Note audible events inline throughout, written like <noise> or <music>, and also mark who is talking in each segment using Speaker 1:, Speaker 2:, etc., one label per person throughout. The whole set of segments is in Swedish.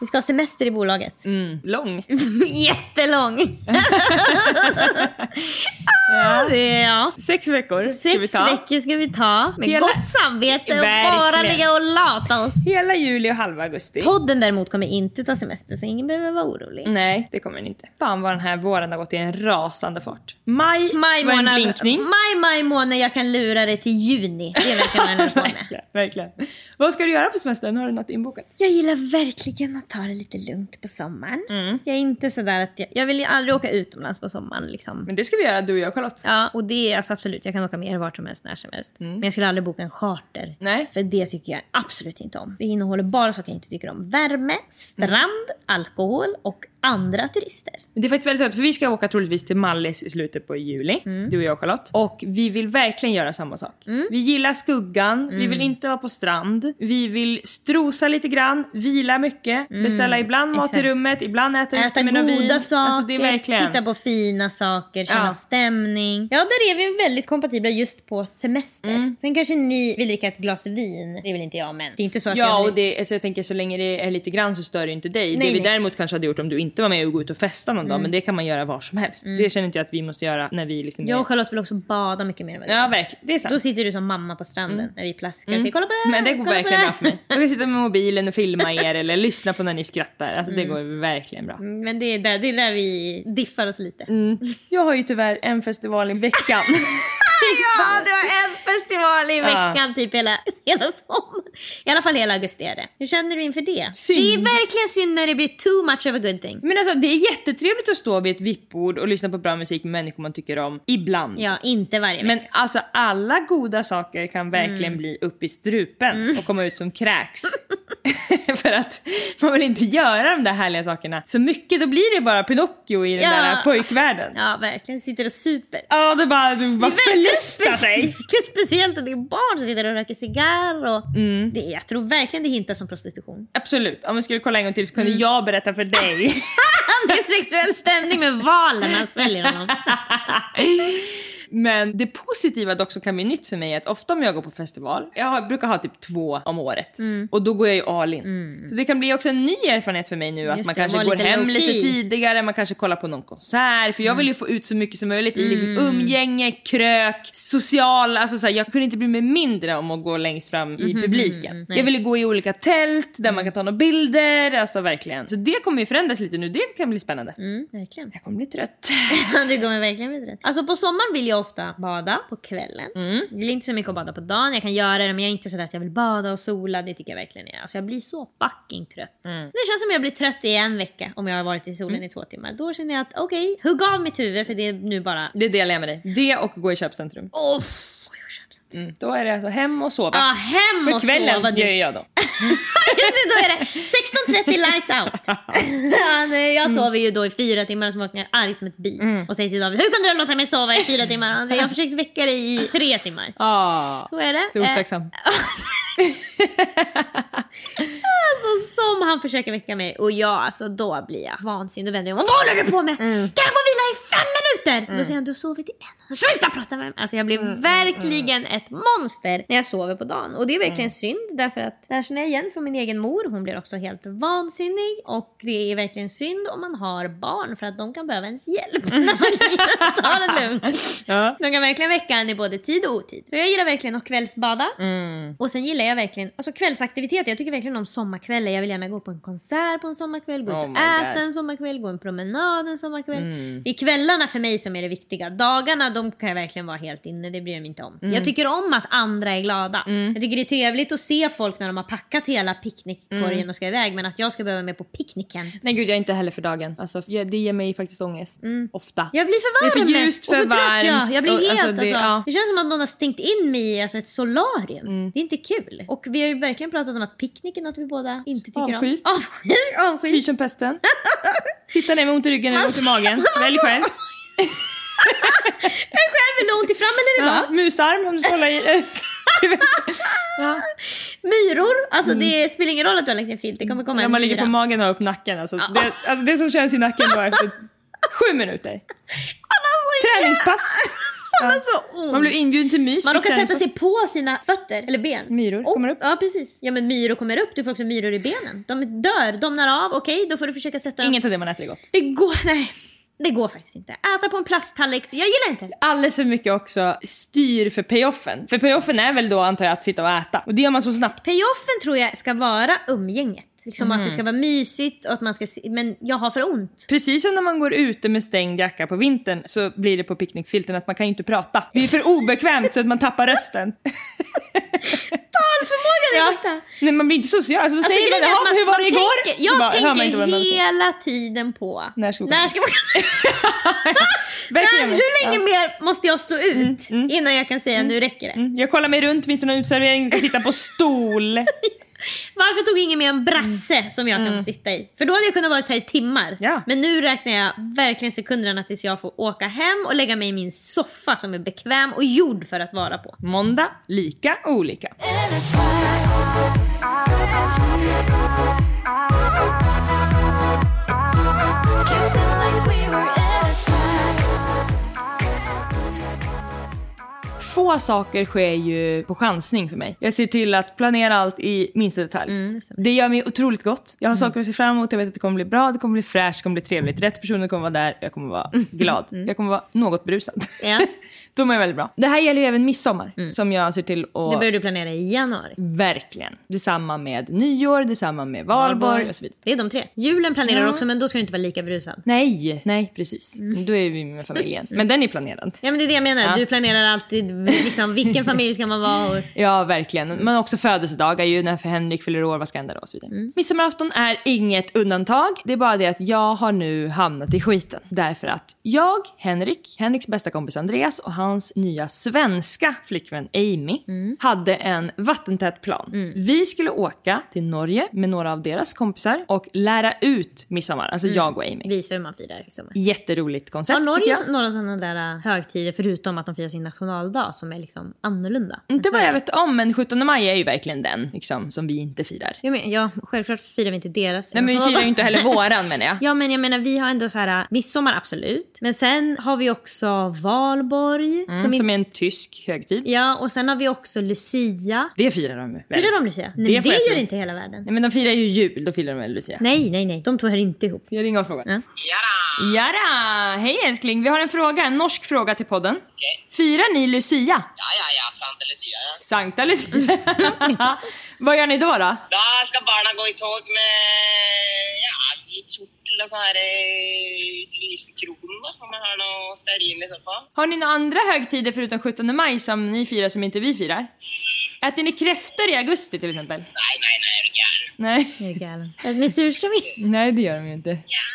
Speaker 1: Vi ska ha semester i bolaget.
Speaker 2: Mm, lång. <laughs>
Speaker 1: Jättelång! <laughs> ja. Det är, ja.
Speaker 2: Sex veckor ska vi
Speaker 1: Sex
Speaker 2: ta.
Speaker 1: veckor ska vi ta med
Speaker 2: Hela-
Speaker 1: gott samvete och bara
Speaker 2: Verkligen.
Speaker 1: ligga och lata oss.
Speaker 2: Hela juli och halva augusti.
Speaker 1: Podden däremot kommer inte ta semester så ingen behöver vara orolig.
Speaker 2: Nej, det kommer den inte. Fan vad den här våren har gått i en rasande fart. Maj,
Speaker 1: Maj
Speaker 2: var en
Speaker 1: månad,
Speaker 2: blinkning.
Speaker 1: maj, maj månad, jag kan lura dig till juni. Det verkar vad den med. <laughs>
Speaker 2: verkligen, verkligen. Vad ska du göra på semestern? Har du något inbokat?
Speaker 1: Jag gillar verkligen att ta det lite lugnt på sommaren.
Speaker 2: Mm.
Speaker 1: Jag är inte sådär att jag, jag vill ju aldrig åka utomlands på sommaren liksom.
Speaker 2: Men det ska vi göra du och jag Charlotte.
Speaker 1: Ja, och det är alltså absolut, jag kan åka mer vart som helst, när som helst. Men jag skulle aldrig boka en charter.
Speaker 2: Mm. Nej.
Speaker 1: För det tycker jag absolut inte om. Det innehåller bara saker jag inte tycker om. Värme, strand, alkohol och andra turister.
Speaker 2: Det är faktiskt väldigt roligt för vi ska åka troligtvis till Mallis i slutet på juli.
Speaker 1: Mm.
Speaker 2: Du och jag Charlotte. Och vi vill verkligen göra samma sak. Vi gillar skuggan, vi
Speaker 1: Mm.
Speaker 2: vill inte vara på strand. Vi vill strosa lite grann, vila mycket, beställa ibland mat
Speaker 1: Mm. exakt.
Speaker 2: rummet, ibland äta,
Speaker 1: Äta
Speaker 2: ute med
Speaker 1: goda
Speaker 2: vin.
Speaker 1: saker,
Speaker 2: Alltså det är verkligen...
Speaker 1: titta på fina saker, känna
Speaker 2: Ja.
Speaker 1: stämning. Ja, där är vi väldigt kompatibla just på semester.
Speaker 2: Mm.
Speaker 1: Sen kanske ni vill dricka ett glas vin. Det vill inte jag, men det är inte så att
Speaker 2: Ja,
Speaker 1: jag...
Speaker 2: och det, alltså jag tänker så länge det är lite grann så stör det inte dig.
Speaker 1: Nej,
Speaker 2: det vi
Speaker 1: nej.
Speaker 2: däremot kanske hade gjort om du inte var med och gå ut och festa någon
Speaker 1: Mm.
Speaker 2: dag, men det kan man göra var som helst. Det känner inte jag att vi måste göra när vi liksom
Speaker 1: Jag
Speaker 2: är...
Speaker 1: och Charlotte vill också bada mycket mer än vad
Speaker 2: Ja, verkligen. Det är sant.
Speaker 1: Då sitter du som mamma på stranden när vi plaskar och säger kolla på det här,
Speaker 2: Men det går verkligen
Speaker 1: det
Speaker 2: bra
Speaker 1: här."
Speaker 2: för mig. Jag kan sitta med mobilen och filma er eller <laughs> lyssna på när ni skrattar. Alltså det går verkligen bra.
Speaker 1: Mm, Men det är där, det är där vi diffar oss lite.
Speaker 2: Jag har ju tyvärr en festival i veckan. <laughs>
Speaker 1: Ja, det var en festival i veckan typ hela, <laughs> hela sommaren. I alla fall hela augusti är det. Hur känner du inför det?
Speaker 2: Synd.
Speaker 1: Det är verkligen synd när det blir too much of a good thing.
Speaker 2: Men alltså det är jättetrevligt att stå vid ett vippbord och lyssna på bra musik med människor man tycker om. Ibland.
Speaker 1: Ja, inte varje vecka.
Speaker 2: Men alltså alla goda saker kan verkligen
Speaker 1: Mm.
Speaker 2: bli upp i strupen och komma ut som kräks. <laughs> <laughs> För att man vill inte göra de där härliga sakerna så mycket. Då blir det bara Pinocchio i den
Speaker 1: Ja.
Speaker 2: där pojkvärlden.
Speaker 1: Ja, verkligen. Sitter och super.
Speaker 2: Ja, det bara, det bara
Speaker 1: Det är
Speaker 2: förlustar sig.
Speaker 1: Speciellt att det är barn som sitter och röker cigarr. Och
Speaker 2: Mm.
Speaker 1: det, jag tror verkligen det hintar som prostitution.
Speaker 2: Absolut, om vi skulle kolla en gång till så
Speaker 1: Mm.
Speaker 2: kunde jag berätta för dig. <laughs>
Speaker 1: det är sexuell stämning med valen han sväljer honom. <laughs>
Speaker 2: Men det positiva dock som kan bli nytt för mig är att ofta om jag går på festival, jag brukar ha typ två om året
Speaker 1: Mm.
Speaker 2: och då går jag ju all in. Så det kan bli också en ny erfarenhet för mig nu att
Speaker 1: Just
Speaker 2: man
Speaker 1: det,
Speaker 2: kanske går
Speaker 1: lite
Speaker 2: hem lite.
Speaker 1: Mm.
Speaker 2: tidigare, man kanske kollar på någon konsert för jag vill ju få ut så mycket som möjligt i liksom umgänge, krök, social, alltså så här, jag kunde inte bry mig mindre om att gå längst fram i
Speaker 1: Mhm,
Speaker 2: publiken. jag ville gå i olika tält där
Speaker 1: Mm.
Speaker 2: man kan ta några bilder, alltså verkligen. Så det kommer ju förändras lite nu, det kan bli spännande.
Speaker 1: Mm, verkligen.
Speaker 2: Jag kommer bli trött. <laughs>
Speaker 1: du kommer verkligen bli rätt. Alltså på sommaren vill jag ofta bada på kvällen.
Speaker 2: Mm.
Speaker 1: Jag vill inte så mycket att bada på dagen. Jag kan göra det men jag är inte sådär att jag vill bada och sola. Det tycker jag verkligen är. Alltså jag blir så fucking trött.
Speaker 2: Mm.
Speaker 1: Det känns som jag blir trött i en vecka om jag har varit i solen i två timmar. Då känner jag att okej, hugg av mitt huvud för det är nu bara...
Speaker 2: Det delar jag med dig. Det och gå i köpcentrum.
Speaker 1: Oh,
Speaker 2: Mm. Då är det alltså hem och sova.
Speaker 1: ah, hem
Speaker 2: För
Speaker 1: och
Speaker 2: kvällen
Speaker 1: sova.
Speaker 2: gör
Speaker 1: Du.
Speaker 2: jag då. <laughs>
Speaker 1: Just det, då är det 16.30 lights out. <laughs> jag sover ju då i fyra timmar och så vaknar jag arg som ett bi. Och säger till David, hur kunde du låta mig sova i fyra timmar? Han säger, jag har <laughs> försökt väcka dig i tre timmar.
Speaker 2: Ah,
Speaker 1: Så är det.
Speaker 2: det är otacksamt.
Speaker 1: Alltså som han försöker väcka mig och jag, alltså då blir jag vansinnig. Då vänder jag om. Vad håller du på med?
Speaker 2: Mm.
Speaker 1: Kan jag få vila i fem minuter? Då säger han, du har sovit i en. Sluta prata med mig! Alltså jag blir
Speaker 2: Mm,
Speaker 1: verkligen ett monster när jag sover på dagen. Och det är verkligen
Speaker 2: Mm.
Speaker 1: synd därför att där känner jag igen från min egen mor. Hon blir också helt vansinnig. Och det är verkligen synd om man har barn för att de kan behöva ens hjälp. <laughs> <laughs> tar det lugnt.
Speaker 2: Ja.
Speaker 1: De kan verkligen väcka en i både tid och otid. Så jag gillar verkligen att kvällsbada.
Speaker 2: Mm.
Speaker 1: Och sen gillar jag verkligen alltså kvällsaktiviteter. Jag tycker verkligen om sommarkvällar. Jag vill gärna gå på en konsert på en sommarkväll, gå ut
Speaker 2: Oh
Speaker 1: och äta
Speaker 2: God.
Speaker 1: en sommarkväll, gå en promenad en sommarkväll.
Speaker 2: Mm.
Speaker 1: Det är kvällarna för mig som är det viktiga. Dagarna de kan jag verkligen vara helt inne, det bryr jag mig inte om.
Speaker 2: Mm.
Speaker 1: Jag tycker om att andra är glada. Jag tycker det är trevligt att se folk när de har packat hela picknickkorgen
Speaker 2: Mm.
Speaker 1: och ska iväg. Men att jag ska behöva med på picknicken.
Speaker 2: Nej gud, jag är inte heller för dagen. Alltså, det ger mig faktiskt ångest. Ofta.
Speaker 1: Jag blir för
Speaker 2: Det är
Speaker 1: varm
Speaker 2: för ljust,
Speaker 1: och
Speaker 2: för
Speaker 1: för trött. Ja.
Speaker 2: varmt.
Speaker 1: Jag blir
Speaker 2: Och,
Speaker 1: helt
Speaker 2: alltså,
Speaker 1: alltså,
Speaker 2: det-
Speaker 1: det,
Speaker 2: ja.
Speaker 1: känns som att någon har stängt in mig i alltså, ett solarium. Det är inte kul. Och vi har ju verkligen pratat om att picknick är något vi båda inte tycker
Speaker 2: Avskyr.
Speaker 1: om. Avskyr. Avskyr. <laughs>
Speaker 2: Fy som pesten. <laughs> Sitta ner med ont i ryggen eller ont i magen. <laughs> Välj själv.
Speaker 1: Är själv vill ha ont i fram eller i bak.
Speaker 2: Ja, musarm om du ska hålla i. ja.
Speaker 1: Myror. Alltså det spelar ingen roll att du har lagt en filt. Det kommer komma
Speaker 2: När
Speaker 1: en
Speaker 2: man ligger
Speaker 1: myra.
Speaker 2: på magen och upp nacken. Alltså, det, alltså det som känns i nacken då efter sju minuter. Träningspass.
Speaker 1: Man har så ont.
Speaker 2: Man blir inbjuden till mys.
Speaker 1: Man råkar sätta sig på sina fötter eller ben.
Speaker 2: Myror
Speaker 1: Och-
Speaker 2: kommer upp.
Speaker 1: Ja precis. Ja men myror kommer upp. Du får också myror i benen. De dör, domnar av. Okej, då får du försöka sätta.
Speaker 2: Inget av det man äter är gott.
Speaker 1: Det går, nej. Det går faktiskt inte. Äta på en plasttallrik. Jag gillar inte det.
Speaker 2: Alldeles för mycket också styr för payoffen. För payoffen är väl då antar jag att sitta och äta. Och det gör man så snabbt.
Speaker 1: Payoffen tror jag ska vara umgänget. Liksom att det ska vara mysigt och att man ska se, Men jag har för ont.
Speaker 2: Precis som när man går ute med stängd jacka på vintern så blir det på picknickfilten att man kan ju inte prata. Det är för obekvämt så att man tappar rösten. <laughs>
Speaker 1: Talförmågan är
Speaker 2: Ja.
Speaker 1: borta.
Speaker 2: Nej man blir inte social. Alltså,
Speaker 1: Alltså,
Speaker 2: säger man, "Jaha, hur var det igår?
Speaker 1: Tänker, jag
Speaker 2: bara, man
Speaker 1: tänker
Speaker 2: man
Speaker 1: hela tiden på
Speaker 2: När ska vi
Speaker 1: när ska vi <laughs>
Speaker 2: Verkligen.
Speaker 1: när, Hur länge
Speaker 2: Ja.
Speaker 1: mer måste jag stå ut innan jag kan säga nu räcker det?
Speaker 2: Mm, Jag kollar mig runt, finns det någon utservering? Jag kan sitta på stol. <laughs>
Speaker 1: Varför tog ingen med en brasse som jag kan få sitta i? För då hade jag kunnat vara här i timmar.
Speaker 2: Ja.
Speaker 1: Men nu räknar jag verkligen sekunderna tills jag får åka hem och lägga mig i min soffa som är bekväm och gjord för att vara på.
Speaker 2: Måndag, lika olika. Få saker sker ju på chansning för mig. Jag ser till att planera allt i minsta detalj.
Speaker 1: Mm,
Speaker 2: det gör mig otroligt gott. Jag har saker att se fram emot, jag vet att det kommer bli bra, det kommer bli fräscht, det kommer bli trevligt. Rätt personer kommer vara där, jag kommer vara glad. Jag kommer vara något brusad.
Speaker 1: Ja. <laughs>
Speaker 2: Då mår jag väldigt bra. Det här gäller ju även midsommar som jag ser till att...
Speaker 1: Det börjar du planera i januari.
Speaker 2: Verkligen. Detsamma med nyår, detsamma med valborg och så vidare.
Speaker 1: Det är de tre. Julen planerar
Speaker 2: Ja.
Speaker 1: också men då ska du inte vara lika brusad.
Speaker 2: Nej, nej precis. Då är vi med familjen. Men den är planerad.
Speaker 1: Ja men det är det jag menar.
Speaker 2: Ja.
Speaker 1: Du planerar alltid liksom, vilken familj ska man vara hos.
Speaker 2: Ja, verkligen. Men också födelsedagar ju, när för Henrik fyller år, vad ska hända då och så vidare. Midsommarafton är inget undantag. Det är bara det att jag har nu hamnat i skiten. Därför att jag, Henrik, Henriks bästa kompis Andreas och hans nya svenska flickvän Amy hade en vattentät plan. Vi skulle åka till Norge med några av deras kompisar och lära ut midsommar, alltså jag och Amy.
Speaker 1: Visa hur man firar i sommar.
Speaker 2: Jätteroligt koncept
Speaker 1: Har
Speaker 2: tycker
Speaker 1: Norge
Speaker 2: jag.
Speaker 1: några sådana där äh, högtider förutom att de firar sin nationaldag som är liksom annorlunda?
Speaker 2: Inte vad jag vet om, men 17 maj är ju verkligen den liksom, som vi inte firar.
Speaker 1: Jag men, ja, självklart firar vi inte deras
Speaker 2: Nej men vi firar ju inte heller <laughs> våran menar jag.
Speaker 1: Ja men jag menar vi har ändå så här äh, midsommar absolut. Men sen har vi också valborg.
Speaker 2: Mm,
Speaker 1: som
Speaker 2: som, är en tysk högtid.
Speaker 1: Ja och sen har vi också lucia.
Speaker 2: Det firar de väl?
Speaker 1: Firar de lucia? Nej, det,
Speaker 2: jag
Speaker 1: gör
Speaker 2: tro.
Speaker 1: inte hela världen.
Speaker 2: Nej men de firar ju jul, då firar de väl Lucia?
Speaker 1: Nej nej nej, de två hör inte ihop.
Speaker 2: Jag ringer och frågar.
Speaker 1: Ja.
Speaker 2: Jada! Hej älskling, vi har en fråga, en norsk fråga till podden.
Speaker 3: Okej.
Speaker 2: Firar ni Lucia?
Speaker 3: Ja, ja, ja, sant eller Lucia. Ja.
Speaker 2: Sankta Lucia? <laughs> Vad gör ni då då?
Speaker 3: Da skal barna gå i tog med ja, litt kjortel og sånn her eh, lysekron, da. Om jeg har noe stearin i så fall.
Speaker 2: Har ni några andra högtider förutom 17 maj som ni firar som inte vi firar? Äter ni kräftor i augusti till exempel?
Speaker 3: Nei, nei, er du gæren?
Speaker 2: Nej.
Speaker 1: Jag är galen. Med surströmming?
Speaker 2: Nej det gör de ju inte.
Speaker 3: Ja,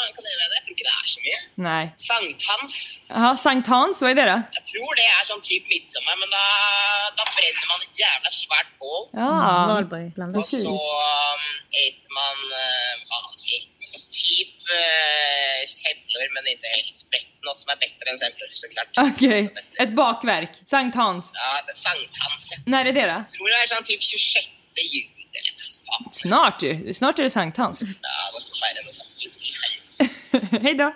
Speaker 3: faen kan det? Jeg tror ikke det er så mye.
Speaker 2: Nej.
Speaker 3: Sankthans.
Speaker 2: Jaha, Sankt Hans, vad är det då?
Speaker 3: Jeg tror det er sånn type midtsommer, men da, da brenner man et jævla svært bål.
Speaker 2: Ja.
Speaker 1: Bland
Speaker 3: Og så um, eter man uh, hva heter det? Typ uh, semler, men ikke helt spett. Noe som er bedre enn semler, så klart.
Speaker 2: Okej, ett bakverk. Sankt Hans.
Speaker 3: Ja, er sankthans.
Speaker 2: När är det då?
Speaker 3: Jeg tror det er sånn typ 26. juli, hva.
Speaker 2: Snart ju. Snart är det Sankt Hans.
Speaker 3: Ja, feire noe sånt.
Speaker 2: Hej då.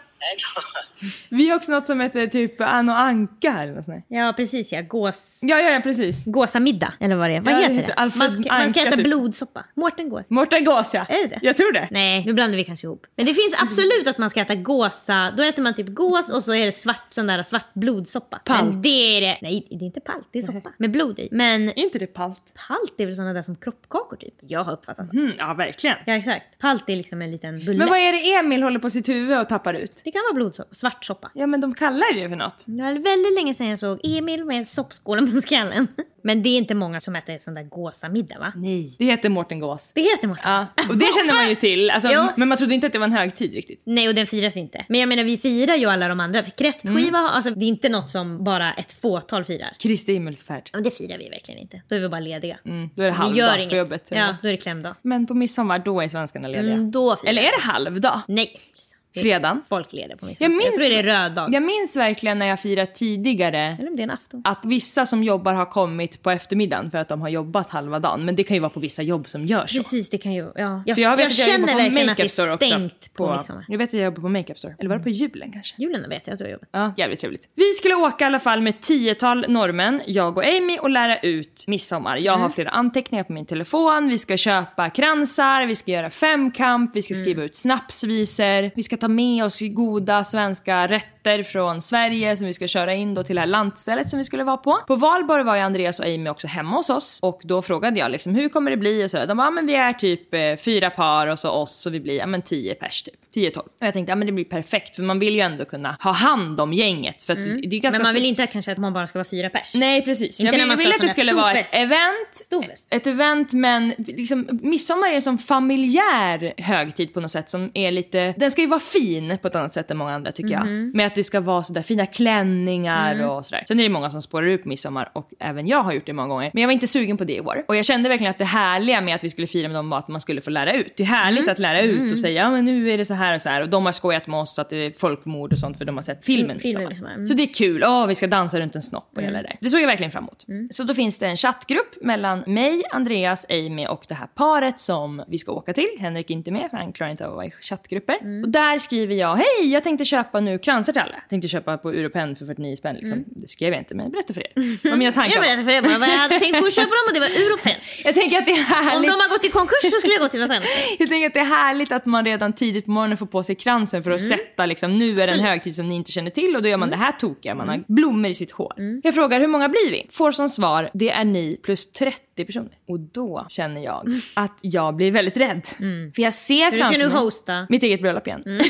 Speaker 2: Vi har också något som heter typ Ann och Anka eller något sånt där.
Speaker 1: Ja, precis ja. Gås...
Speaker 2: Ja, ja, ja, precis.
Speaker 1: Gåsamiddag, eller vad det är. Vad
Speaker 2: Ja, det
Speaker 1: heter
Speaker 2: heter
Speaker 1: det? Man ska, man ska äta
Speaker 2: typ.
Speaker 1: blodsoppa. Mårten Gås.
Speaker 2: Mårten Gås ja.
Speaker 1: Är det det?
Speaker 2: Jag tror det.
Speaker 1: Nej, nu blandar vi kanske ihop. Men det finns absolut att man ska äta gåsa. Då äter man typ gås och så är det svart, sån där svart blodsoppa.
Speaker 2: Palt.
Speaker 1: Men det är det. Nej, det är inte palt. Det är soppa med blod i. Men
Speaker 2: Är inte det palt?
Speaker 1: palt är väl såna där som kroppkakor typ. Jag har uppfattat det.
Speaker 2: Mm, ja, verkligen.
Speaker 1: Ja, exakt. Palt är liksom en liten bulle.
Speaker 2: Men vad är det Emil håller på sitt huvud och tappar ut?
Speaker 1: Det kan vara blodsoppa. Svart soppa.
Speaker 2: Ja, men de kallar det för något.
Speaker 1: Det var väldigt länge sedan jag såg Emil med soppskålen på skallen. Men det är inte många som äter sån där gåsamiddag va?
Speaker 2: Nej. Det heter Mårten Gås.
Speaker 1: Det heter Mårten.
Speaker 2: Ja, och det känner man ju till. Alltså,
Speaker 1: Jo.
Speaker 2: Men man trodde inte att det var en högtid riktigt.
Speaker 1: Nej, och den firas inte. Men jag menar, vi firar ju alla de andra. Kräftskiva,
Speaker 2: Mm.
Speaker 1: alltså, det är inte något som bara ett fåtal firar.
Speaker 2: Kristi himmelsfärd.
Speaker 1: Ja, Men det firar vi verkligen inte. Då är vi bara lediga.
Speaker 2: Mm, då är det
Speaker 1: vi
Speaker 2: halvdag
Speaker 1: gör
Speaker 2: på
Speaker 1: inget.
Speaker 2: jobbet.
Speaker 1: Ja, då är det klämdag.
Speaker 2: Men på midsommar, då är svenskarna lediga.
Speaker 1: Mm, då firar
Speaker 2: Eller är det halvdag?
Speaker 1: Nej.
Speaker 2: Fredagen?
Speaker 1: Folkledig på
Speaker 2: Jag,
Speaker 1: midsommar.
Speaker 2: minns,
Speaker 1: Jag tror det är röd dag.
Speaker 2: jag minns verkligen när jag firat tidigare
Speaker 1: Eller om det är en afton.
Speaker 2: att vissa som jobbar har kommit på eftermiddagen för att de har jobbat halva dagen. Men det kan ju vara på vissa jobb som gör så.
Speaker 1: Precis, det kan ju... Ja. Jag,
Speaker 2: För jag, vet
Speaker 1: jag
Speaker 2: att jag
Speaker 1: känner
Speaker 2: på
Speaker 1: verkligen att det är stängt på, midsommar.
Speaker 2: Jag vet att jag jobbar på Makeup Store. Eller var det på julen kanske?
Speaker 1: Julen vet jag att du har jobbat.
Speaker 2: Ja, jävligt trevligt. Vi skulle åka i alla fall med tiotal norrmän, jag och Amy, och lära ut midsommar. Jag
Speaker 1: Mm.
Speaker 2: har flera anteckningar på min telefon, vi ska köpa kransar, vi ska göra femkamp, vi ska skriva
Speaker 1: Mm.
Speaker 2: ut snapsvisor, vi ska ta ta med oss goda svenska rätter från Sverige som vi ska köra in då till det här lantstället som vi skulle vara på. På valborg var ju Andreas och Amy också hemma hos oss och då frågade jag liksom hur kommer det bli och sådär. De bara, ja men vi är typ eh, fyra par och så oss så vi blir ja men tio pers typ. 10-12. Och jag tänkte ja men det blir perfekt för man vill ju ändå kunna ha hand om gänget för att det är ganska
Speaker 1: Mm. Men man vill inte kanske att man bara ska vara fyra pers.
Speaker 2: Nej precis.
Speaker 1: Inte
Speaker 2: jag vill,
Speaker 1: man ha
Speaker 2: att det skulle vara ett event. Ett event men liksom, midsommar är en sån familjär högtid på något sätt som är lite, den ska ju vara fin på ett annat sätt än många andra tycker
Speaker 1: Mhm.
Speaker 2: jag. Med att det ska vara sådär fina klänningar
Speaker 1: Mm.
Speaker 2: och sådär. Sen är det många som spårar ut midsommar och även jag har gjort det många gånger. Men jag var inte sugen på det i år. Och jag kände verkligen att det härliga med att vi skulle fira med dem var att man skulle få lära ut. Det är härligt
Speaker 1: Mm.
Speaker 2: att lära ut och säga ja men nu är det så här och så här och de har skojat med oss att det är folkmord och sånt för de har sett filmen
Speaker 1: Mm, filmen,
Speaker 2: midsommar.
Speaker 1: mm.
Speaker 2: Så det är kul, åh vi ska dansa runt en snopp och hela det där. Det såg jag verkligen fram emot. Så då finns det en chattgrupp mellan mig, Andreas, Amy och det här paret som vi ska åka till. Henrik är inte med för han klarar inte av att vara i chattgrupper. Och där skriver jag, hej jag tänkte köpa nu kransar till alla. Tänkte köpa på Europen för 49 spänn liksom. Det skrev jag inte men berätta för er. Vad mina tankar <laughs>
Speaker 1: Jag
Speaker 2: var.
Speaker 1: berättade för er vad jag hade tänkt gå och köpa dem och det var Europen. <laughs>
Speaker 2: Jag tänker att det är
Speaker 1: Om
Speaker 2: härligt.
Speaker 1: de har gått i konkurs så skulle jag gå till något annat. <laughs>
Speaker 2: Jag tänker att det är härligt att man redan tidigt på morgonen får på sig kransen för att sätta liksom, nu är det en högtid som ni inte känner till och då gör man det här tokiga, man har blommor i sitt hår. Jag frågar hur många blir vi? Får som svar, det är ni plus 30 personer. Och då känner jag att jag blir väldigt rädd. För jag ser
Speaker 1: För du ska
Speaker 2: framför
Speaker 1: nu
Speaker 2: mig
Speaker 1: hosta.
Speaker 2: mitt eget bröllop igen. <laughs>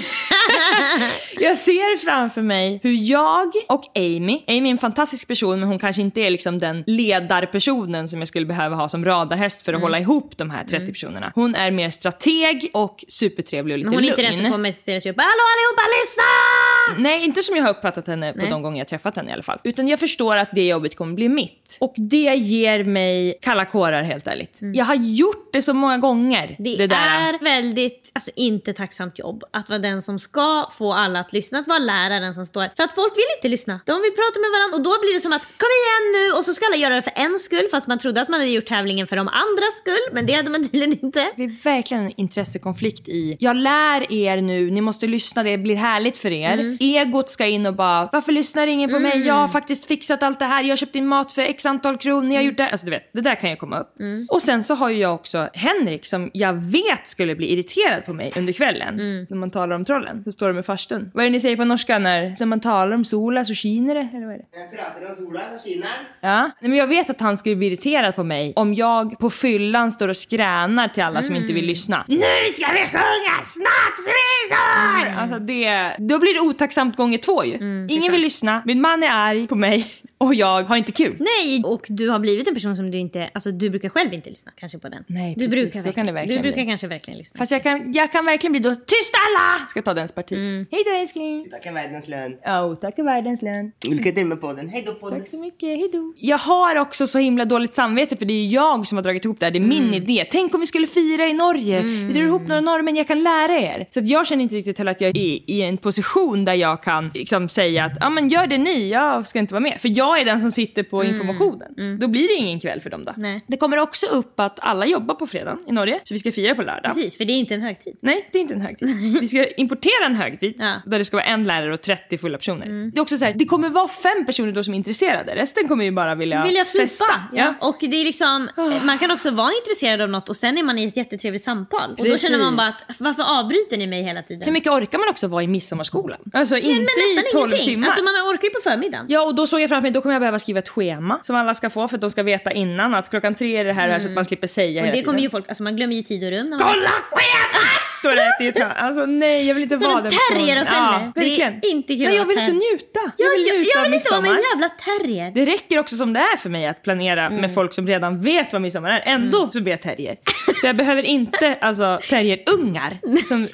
Speaker 2: jag ser framför mig hur jag och Amy, Amy är en fantastisk person men hon kanske inte är liksom den ledarpersonen som jag skulle behöva ha som radarhäst för att hålla ihop de här 30 personerna. Hon är mer strateg och supertrevlig och lite
Speaker 1: Men hon är inte
Speaker 2: lugn.
Speaker 1: den som kommer sig upp Hallå allihopa lyssna!
Speaker 2: Nej, inte som jag har uppfattat henne på
Speaker 1: Nej.
Speaker 2: de gånger jag träffat henne i alla fall. Utan jag förstår att det jobbet kommer bli mitt. Och det ger mig kalla kårar helt ärligt. Jag har gjort det så många gånger.
Speaker 1: Mm. Det,
Speaker 2: Det,
Speaker 1: är väldigt, alltså inte tacksamt jobb att vara den som ska få alla att lyssna, att vara läraren som står. För att folk vill inte lyssna. De vill prata med varandra och då blir det som att kom igen nu och så ska alla göra det för en skull fast man trodde att man hade gjort tävlingen för de andras skull men det hade man tydligen inte.
Speaker 2: Det blir verkligen en intressekonflikt i, jag lär er nu, ni måste lyssna, det blir härligt för er.
Speaker 1: Mm.
Speaker 2: Egot ska in och bara, varför lyssnar ingen på mig? Jag har faktiskt fixat allt det här, jag har köpt in mat för x antal kronor,
Speaker 1: Mm.
Speaker 2: jag har gjort det Alltså du vet, det där kan ju komma upp. Och sen så har ju jag också Henrik som jag vet skulle bli irriterad på mig under kvällen.
Speaker 1: Mm.
Speaker 2: När man talar om trollen, så står de i farstun. Vad är det ni säger på norska när, när man talar om sola så skiner det? Eller vad är det?
Speaker 3: Jeg prater om sola, så skinner den.
Speaker 2: Ja, Nej, men jag vet att han skulle bli irriterad på mig om jag på fyllan står och skränar till alla som inte vill lyssna. Nu ska vi sjunga snapsvisor! Alltså det, då blir det otacksamt gånger två ju. Ingen vill lyssna, min man är arg på mig och jag har inte kul.
Speaker 1: Nej, och du har blivit en person som du inte... Alltså du brukar själv inte lyssna kanske på den.
Speaker 2: Nej,
Speaker 1: du
Speaker 2: precis.
Speaker 1: brukar
Speaker 2: Så kan det verkligen
Speaker 1: Du brukar
Speaker 2: bli.
Speaker 1: kanske verkligen lyssna.
Speaker 2: Fast jag kan, jag kan verkligen bli då, tyst alla! Ska ta dens parti.
Speaker 1: Mm.
Speaker 2: Hej då älskling!
Speaker 3: Tackar världens lön.
Speaker 2: Oh, tack världens lön.
Speaker 3: Lycka till med podden. Hej då podden.
Speaker 2: Tack så mycket, hejdå. Jag har också så himla dåligt samvete för det är jag som har dragit ihop det här. Det är min
Speaker 1: Mm.
Speaker 2: idé. Tänk om vi skulle fira i Norge. Vi drar ihop några norrmän, jag kan lära er. Så att jag känner inte riktigt heller att jag är i en position där jag kan liksom säga att ja men gör det ni, jag ska inte vara med. För jag är den som sitter på informationen. Då blir det ingen kväll för dem då.
Speaker 1: Mm. Nej.
Speaker 2: Det kommer också upp att alla jobbar på fredag i Norge. Så vi ska fira på lördag.
Speaker 1: Precis, för det är inte en högtid.
Speaker 2: Nej, det är inte en högtid. Vi ska importera en högtid
Speaker 1: Ja. Mm.
Speaker 2: där det ska vara en lärare och 30 fulla personer. Det är också så här, det kommer vara fem personer då som är intresserade. Resten kommer ju bara vilja,
Speaker 1: Vill jag festa?
Speaker 2: festa.
Speaker 1: Ja. Och det är liksom, man kan också vara intresserad av något och sen är man i ett jättetrevligt samtal. Och då
Speaker 2: Precis.
Speaker 1: känner man bara att varför avbryter ni mig hela tiden?
Speaker 2: Hur mycket orkar man också vara i midsommarskolan? Alltså inte
Speaker 1: men nästan
Speaker 2: i 12
Speaker 1: ingenting.
Speaker 2: timmar.
Speaker 1: Alltså man orkar ju på förmiddagen.
Speaker 2: Ja och då såg jag framför mig, då kommer jag behöva skriva ett schema som alla ska få för att de ska veta innan att klockan tre är det här, så att man slipper säga
Speaker 1: och det kommer ju folk, alltså man glömmer ju tid och rum. när man-
Speaker 2: Kolla schemat! Står det i ett hörn. Alltså nej, jag vill inte vara
Speaker 1: en
Speaker 2: den
Speaker 1: terrier och
Speaker 2: personen.
Speaker 1: skäller? Det är inte kul
Speaker 2: Nej, jag vill inte njuta.
Speaker 1: Jag,
Speaker 2: Jag vill
Speaker 1: jag,
Speaker 2: njuta
Speaker 1: jag
Speaker 2: av
Speaker 1: vill inte vara någon jävla terrier.
Speaker 2: Det räcker också som det är för mig att planera
Speaker 1: Mm.
Speaker 2: med folk som redan vet vad midsommar är. Ändå så blir jag terrier. Jag behöver inte alltså, terrierungar som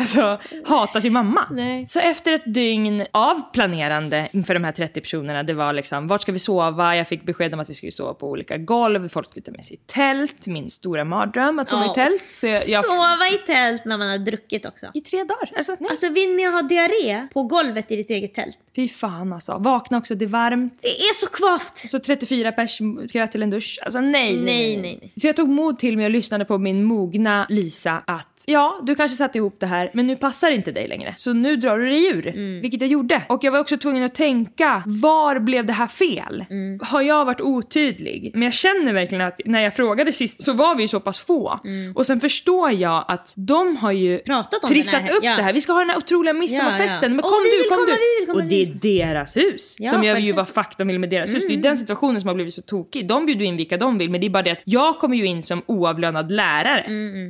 Speaker 2: alltså, hatar sin mamma.
Speaker 1: Nej.
Speaker 2: Så efter ett dygn av planerande inför de här 30 personerna, det var liksom vart ska vi sova? Jag fick besked om att vi skulle sova på olika golv, folk skulle ta med sig tält, min stora mardröm att sova
Speaker 1: Ja.
Speaker 2: i tält. Så jag, jag,
Speaker 1: Sova i tält när man har druckit också.
Speaker 2: I tre dagar. Alltså, nej.
Speaker 1: Alltså vill ni ha diarré på golvet i ditt eget tält?
Speaker 2: Fy fan alltså. Vakna också, det är varmt.
Speaker 1: Det är så kvavt!
Speaker 2: Så 34 pers kö till en dusch. Alltså nej, nej,
Speaker 1: Nej, nej, nej.
Speaker 2: Så jag tog mod till mig och lyssnade på min mogna Lisa att ja, du kanske satte ihop det här men nu passar det inte dig längre. Så nu drar du dig ur.
Speaker 1: Mm.
Speaker 2: Vilket jag gjorde. Och jag var också tvungen att tänka, var blev det här fel?
Speaker 1: Mm.
Speaker 2: Har jag varit otydlig? Men jag känner verkligen att när jag frågade sist så var vi ju så pass få. Och sen förstår jag att de har ju
Speaker 1: Mm. Pratat om
Speaker 2: trissat
Speaker 1: här-
Speaker 2: upp
Speaker 1: ja.
Speaker 2: det här. Vi ska ha den här otroliga midsommarfesten.
Speaker 1: Ja.
Speaker 2: Men kom du, kom
Speaker 1: komma,
Speaker 2: du. och det är deras hus. De gör ju
Speaker 1: perfekt. Mm.
Speaker 2: vad fuck de vill med deras hus. Det är ju den situationen som har blivit så tokig. De bjuder in vilka de vill men det är bara det att jag kommer ju in som oavlönad lärare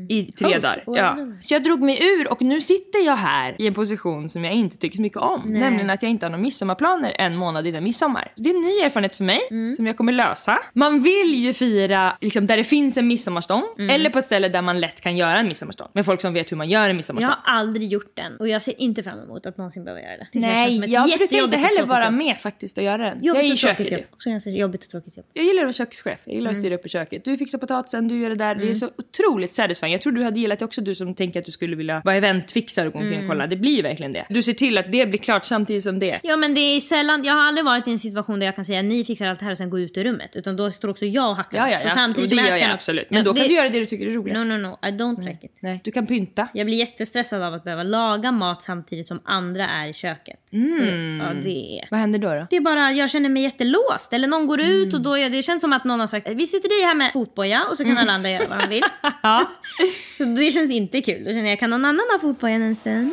Speaker 2: i tre
Speaker 1: Host,
Speaker 2: dagar. Ja. Så jag drog mig ur och nu sitter jag här i en position som jag inte tycker så mycket om. Nämligen att jag inte har några midsommarplaner en månad innan midsommar. Det är en ny erfarenhet för mig
Speaker 1: Mm.
Speaker 2: som jag kommer lösa. Man vill ju fira liksom, där det finns en midsommarstång
Speaker 1: Mm.
Speaker 2: eller på ett ställe där man lätt kan göra en midsommarstång. Med folk som vet hur man gör en
Speaker 1: Jag
Speaker 2: midsommarstång.
Speaker 1: har aldrig gjort den och jag ser inte fram emot att någonsin behöva göra det.
Speaker 2: Nej,
Speaker 1: som
Speaker 2: jag brukar inte heller vara med faktiskt och göra den. jag
Speaker 1: Jobbigt
Speaker 2: är i köket
Speaker 1: jobb. Också ganska jobbigt och tråkigt jobb.
Speaker 2: Jag gillar att vara kökschef. Jag gillar att styra upp i köket. Du fixar potatisen, du gör det där. Det är så otroligt satisfying. Jag tror du hade gillat det också, du som tänker att du skulle vilja vara eventfixare och gå omkring och kolla. Det blir verkligen det. Du ser till att det blir klart samtidigt som det.
Speaker 1: Ja men det är sällan, jag har aldrig varit i en situation där jag kan säga ni fixar allt det här och sen gå ut ur rummet. Utan då står också jag och hackar.
Speaker 2: Ja, ja,
Speaker 1: Så
Speaker 2: ja.
Speaker 1: samtidigt
Speaker 2: och det
Speaker 1: som
Speaker 2: gör
Speaker 1: jag
Speaker 2: jag
Speaker 1: kan-
Speaker 2: absolut. Men
Speaker 1: Ja,
Speaker 2: då kan
Speaker 1: det-
Speaker 2: du göra det du tycker är roligast.
Speaker 1: No no no, I don't like it.
Speaker 2: Nej, du kan pynta.
Speaker 1: Jag blir jättestressad av att behöva laga mat samtidigt som andra är i köket.
Speaker 2: Mm.
Speaker 1: Ja, det är...
Speaker 2: Vad händer då? då?
Speaker 1: Det är bara, jag känner mig jättelåst. Eller någon går ut och då är det känns som att någon har sagt vi sitter dig här med fotboja och så kan alla andra göra vad de vill. <laughs>
Speaker 2: Ja.
Speaker 1: Så det känns inte kul. Då känner jag, kan någon annan ha fotbojan en stund?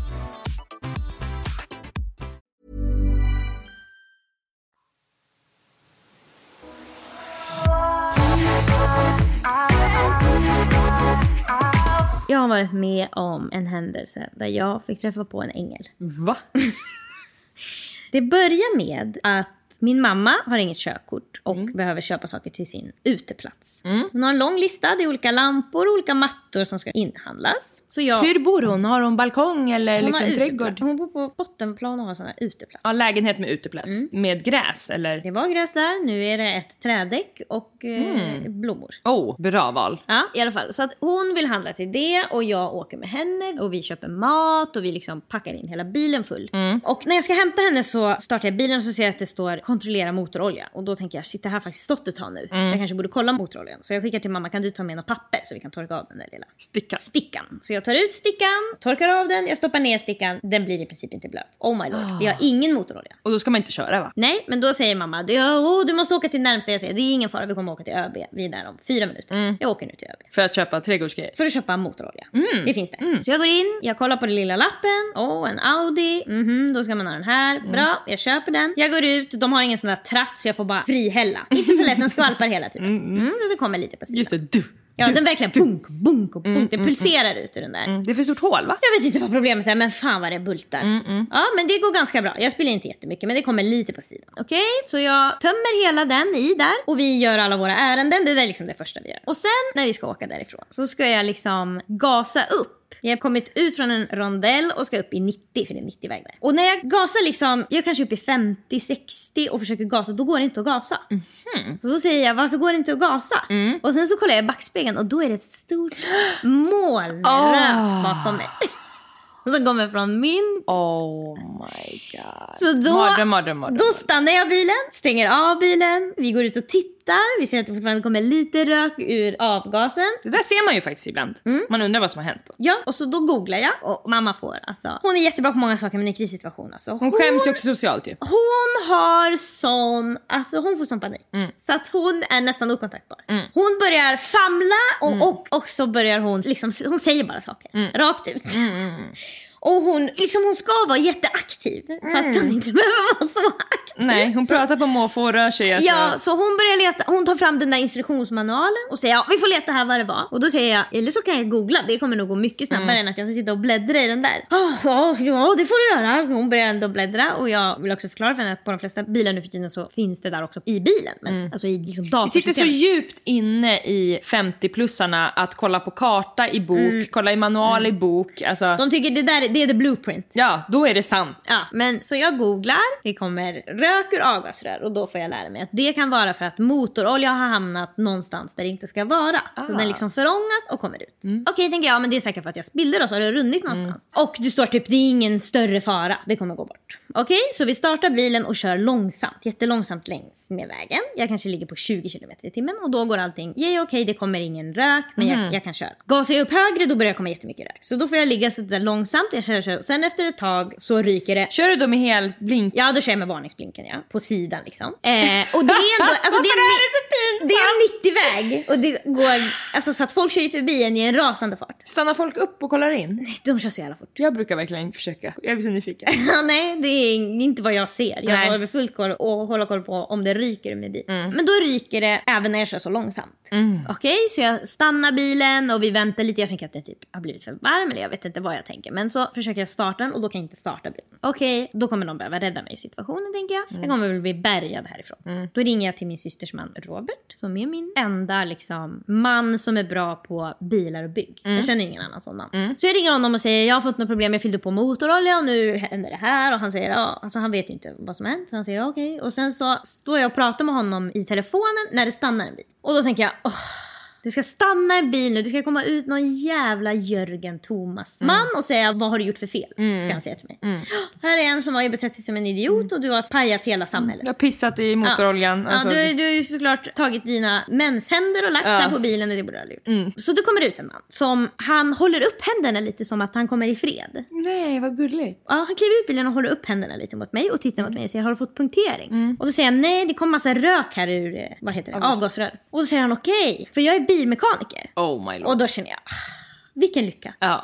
Speaker 1: Har varit med om en händelse där jag fick träffa på en ängel.
Speaker 2: Va? <laughs>
Speaker 1: Det börjar med att min mamma har inget körkort och behöver köpa saker till sin uteplats. Hon har en lång lista, det är olika lampor och olika mattor som ska inhandlas. Så jag,
Speaker 2: Hur bor hon? Har hon balkong eller
Speaker 1: hon,
Speaker 2: liksom trädgård?
Speaker 1: hon bor på bottenplan och har sån här uteplats.
Speaker 2: Ja, lägenhet med uteplats. Med gräs eller?
Speaker 1: Det var gräs där, nu är det ett trädäck och eh, blommor.
Speaker 2: Oh, bra val.
Speaker 1: Ja, i alla fall. Så att hon vill handla till det och jag åker med henne och vi köper mat och vi liksom packar in hela bilen full. Och när jag ska hämta henne så startar jag bilen och så ser jag att det står kontrollera motorolja. Och då tänker jag shit det här har faktiskt stått ett tag nu. Jag kanske borde kolla motoroljan. Så jag skickar till mamma kan du ta med något papper så vi kan torka av den där lilla
Speaker 2: Sticka.
Speaker 1: stickan. Så jag tar ut stickan, torkar av den, jag stoppar ner stickan. Den blir i princip inte blöt. Oh my lord, vi har ingen motorolja.
Speaker 2: Och då ska man inte köra va?
Speaker 1: Nej, men då säger mamma åh, du måste åka till närmsta. Jag säger det är ingen fara, vi kommer åka till ÖB. Vi är där om fyra minuter. Jag åker nu till ÖB.
Speaker 2: För att köpa trädgårdsgrejer?
Speaker 1: För att köpa motorolja. Det finns det. Så jag går in, jag kollar på den lilla lappen. Åh, en Audi. Mhm, då ska man ha den här. Bra, jag köper den. Jag går ut, de har ingen sån där tratt så jag får bara frihälla. Inte så lätt, den skvalpar hela tiden. Mm, så det kommer lite på sidan.
Speaker 2: Just det, du.
Speaker 1: Ja, den verkligen bunk, bunk och bunk. Det pulserar ut ur den där.
Speaker 2: Mm, Det är för stort hål va?
Speaker 1: Jag vet inte vad problemet är, men fan vad det bultar. Ja, men det går ganska bra. Jag spelar inte jättemycket, men det kommer lite på sidan. Okej, så jag tömmer hela den i där och vi gör alla våra ärenden. Det är liksom det första vi gör. Och sen när vi ska åka därifrån så ska jag liksom gasa upp. Jag har kommit ut från en rondell och ska upp i 90, för det är 90 väg där. Och när jag gasar liksom, jag är kanske upp i 50-60 och försöker gasa, då går det inte att gasa. Så då säger jag, varför går det inte att gasa? Och sen så kollar jag i backspegeln och då är det ett stort moln rök bakom mig. <laughs> Som kommer från min
Speaker 2: Oh my god.
Speaker 1: så då,
Speaker 2: Mardröm, mardröm, mardröm.
Speaker 1: då stannar jag bilen, stänger av bilen, vi går ut och tittar. Vi ser att det fortfarande kommer lite rök ur avgasen.
Speaker 2: Det där ser man ju faktiskt ibland. Man undrar vad som har hänt då.
Speaker 1: Ja, och så då googlar jag och mamma får alltså. Hon är jättebra på många saker men i krissituation alltså.
Speaker 2: Hon skäms ju också socialt ju.
Speaker 1: Hon har sån, alltså hon får sån panik. Så att hon är nästan okontaktbar. Hon börjar famla och, och också börjar hon, liksom, hon säger bara saker. Rakt ut. <laughs> Och hon, liksom hon ska vara jätteaktiv fast hon inte <laughs> behöver vara så aktiv.
Speaker 2: Nej, hon pratar på måfå och rör sig. Alltså.
Speaker 1: Ja, så hon börjar leta, hon tar fram den där instruktionsmanualen och säger ja, vi får leta här vad det var. Och då säger jag, eller så kan jag googla, det kommer nog gå mycket snabbare än att jag ska sitta och bläddra i den där. Oh, ja, ja, det får du göra. Hon börjar ändå bläddra och jag vill också förklara för henne att på de flesta bilar nu för tiden så finns det där också i bilen. Men, Alltså i liksom
Speaker 2: Det sitter så djupt inne i 50-plussarna att kolla på karta i bok, kolla i manual i bok. Alltså,
Speaker 1: De tycker det där det är the blueprint.
Speaker 2: ja, då är det sant.
Speaker 1: Ja, men så jag googlar, det kommer rök ur avgasrör och då får jag lära mig att det kan vara för att motorolja har hamnat någonstans där det inte ska vara. Så den liksom förångas och kommer ut. Okej, tänker jag, men det är säkert för att jag spillde då så har det runnit någonstans. Och det står typ, det är ingen större fara, det kommer gå bort. Okej, så vi startar bilen och kör långsamt, jättelångsamt längs med vägen. Jag kanske ligger på 20 km i timmen och då går allting, okej det kommer ingen rök men jag, jag kan köra. Gasar jag upp högre då börjar det komma jättemycket rök. Så då får jag ligga så där långsamt, jag kör, kör. Sen efter ett tag så ryker det.
Speaker 2: Kör du då med helt blink?
Speaker 1: Ja, då kör jag med varningsblinken ja. På sidan liksom. Eh, och det är ändå, <laughs> alltså det är,
Speaker 2: Varför är det
Speaker 1: det är en 90-väg. Och det går, alltså så att folk kör ju förbi en i en rasande fart.
Speaker 2: Stannar folk upp och kollar in?
Speaker 1: Nej, de kör så jävla fort.
Speaker 2: Jag brukar verkligen försöka. Jag är så nyfiken. <laughs>
Speaker 1: Ja, nej, det är inte vad jag ser. Jag
Speaker 2: Nej.
Speaker 1: har väl fullt koll och håller koll på om det ryker min bil. Men då ryker det även när jag kör så långsamt. Okej, så jag stannar bilen och vi väntar lite. Jag tänker att det typ har blivit för varm eller jag vet inte vad jag tänker. Men så försöker jag starta den och då kan jag inte starta bilen. Okej, då kommer de behöva rädda mig i situationen tänker jag. Jag kommer väl bli bärgad härifrån. Då ringer jag till min systers man Robert som är min enda liksom, man som är bra på bilar och bygg. Jag känner ingen annan sån man. Så jag ringer honom och säger jag har fått något problem, jag fyllde på motorolja och nu händer det här. Och han säger ja, alltså han vet ju inte vad som hänt. Så han säger okej. Och sen så står jag och pratar med honom i telefonen när det stannar en bil. Och då tänker jag åh, det ska stanna en bil nu, det ska komma ut någon jävla Jörgen Thomas man och säga vad har du gjort för fel? Ska han säga till mig. Här är en som har betett sig som en idiot och du har pajat hela samhället.
Speaker 2: Jag har pissat i motoroljan.
Speaker 1: Ja,
Speaker 2: Alltså,
Speaker 1: du, har- du har ju såklart tagit dina menshänder och lagt
Speaker 2: Ja.
Speaker 1: på bilen och det borde du aldrig gjort. Så det kommer ut en man som han håller upp händerna lite som att han kommer i fred.
Speaker 2: Nej, vad gulligt.
Speaker 1: Ja, han kliver ut bilen och håller upp händerna lite mot mig och tittar mot mig och säger har du fått punktering? Och då säger jag nej det kom massa rök här ur eh, vad heter det?
Speaker 2: Avgas-
Speaker 1: avgasröret. Och då säger han okej, för jag är bilmekaniker.
Speaker 2: Oh my lord.
Speaker 1: Och då känner jag, ah, vilken lycka.
Speaker 2: Ja.
Speaker 1: Han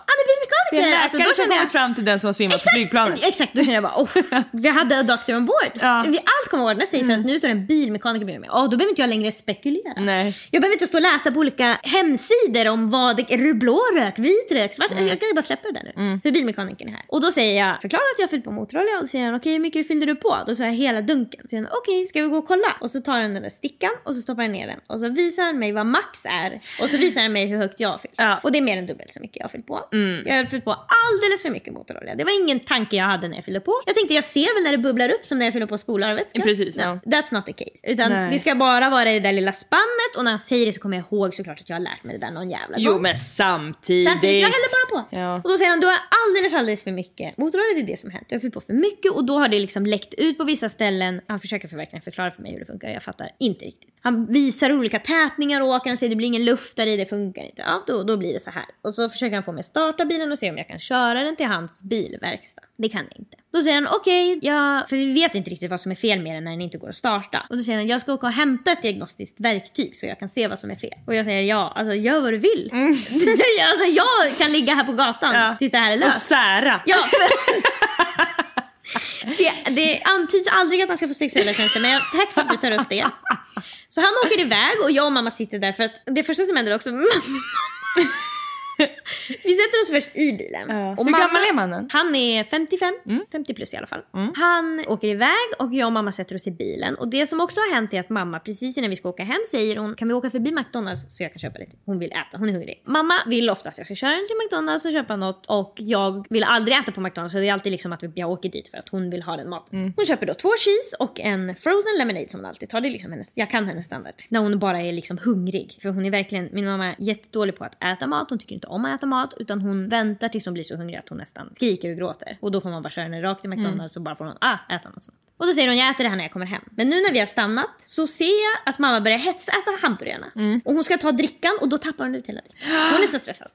Speaker 1: är
Speaker 2: en
Speaker 1: Alltså, då känner jag-
Speaker 2: fram till den som har svimmat på flygplanet.
Speaker 1: Exakt, då känner jag bara oh, vi <laughs> hade a doctor on board.
Speaker 2: Ja.
Speaker 1: Vi, allt kommer ordna sig för att nu står det en bilmekaniker bredvid mig. Oh, då behöver inte jag längre spekulera.
Speaker 2: Nej.
Speaker 1: Jag behöver inte stå och läsa på olika hemsidor om vad det är blå rök, vit rök, svart
Speaker 2: Mm.
Speaker 1: Jag kan bara släppa det där nu. För bilmekanikern är här. Och då säger jag, förklara att jag har fyllt på motorolja och då säger han okej hur mycket fyllde du på? Då säger jag hela dunken. Okej ska vi gå och kolla? Och så tar han den där stickan och så stoppar han ner den. Och så visar han mig vad max är. Och så visar han mig hur högt jag har fyllt.
Speaker 2: Ja. Mm.
Speaker 1: Och det är mer än dubbelt så mycket jag har fyllt på. Jag har fyllt på alldeles för mycket motorolja. Det var ingen tanke jag hade när jag fyllde på. Jag tänkte jag ser väl när det bubblar upp som när jag fyller på spolarvätska.
Speaker 2: Precis,
Speaker 1: No,
Speaker 2: ja.
Speaker 1: That's not the case. Utan
Speaker 2: Nej.
Speaker 1: det ska bara vara det där lilla spannet och när han säger det så kommer jag ihåg såklart att jag har lärt mig det där någon jävla
Speaker 2: Jo
Speaker 1: gång.
Speaker 2: men samtidigt.
Speaker 1: Samtidigt, jag häller bara på.
Speaker 2: Ja.
Speaker 1: Och då säger han, du har alldeles, alldeles för mycket motorolja, det är det som hänt. Du har fyllt på för mycket och då har det liksom läckt ut på vissa ställen. Han försöker för verkligen förklara för mig hur det funkar, jag fattar inte riktigt. Han visar olika tätningar och åker och säger det blir ingen luft där i, det funkar inte. Ja, då, då blir det så här. Och så försöker han få mig att starta bilen och se om jag kan köra den till hans bilverkstad. Det kan jag inte. Då säger han okej, ja, för vi vet inte riktigt vad som är fel med den när den inte går att starta. Och då säger han jag ska åka och hämta ett diagnostiskt verktyg så jag kan se vad som är fel. Och jag säger ja, alltså gör vad du vill. <laughs> alltså jag kan ligga här på gatan
Speaker 2: Ja.
Speaker 1: tills det här är
Speaker 2: Och
Speaker 1: löst.
Speaker 2: sära.
Speaker 1: Ja, för... <laughs> det, det antyds aldrig att han ska få sexuella tjänster men jag, tack för att du tar upp det. Så han åker iväg och jag och mamma sitter där för att det första som händer också <laughs> <laughs> Vi sätter oss först i bilen.
Speaker 2: Ja.
Speaker 1: Och
Speaker 2: Hur
Speaker 1: mamma-
Speaker 2: gammal är mannen?
Speaker 1: Han är 55, 50 plus i alla fall. Han åker iväg och jag och mamma sätter oss i bilen. Och det som också har hänt är att mamma precis innan vi ska åka hem säger hon kan vi åka förbi McDonalds så jag kan köpa lite. Hon vill äta, hon är hungrig. Mamma vill ofta att jag ska köra henne till McDonalds och köpa något och jag vill aldrig äta på McDonalds så det är alltid liksom att jag åker dit för att hon vill ha den maten. Hon köper då två cheese och en frozen lemonade som hon alltid tar. Det är liksom hennes, jag kan hennes standard. När hon bara är liksom hungrig. För hon är verkligen, min mamma är jättedålig på att äta mat. Hon tycker inte om att äta mat utan hon väntar tills hon blir så hungrig att hon nästan skriker och gråter. Och då får man bara köra henne rakt till McDonalds och bara får hon ah, äta något sånt. Och då säger hon jag äter det här när jag kommer hem. Men nu när vi har stannat så ser jag att mamma börjar hetsäta hamburgarna. Och hon ska ta drickan och då tappar hon ut hela drickan. Hon är så stressad.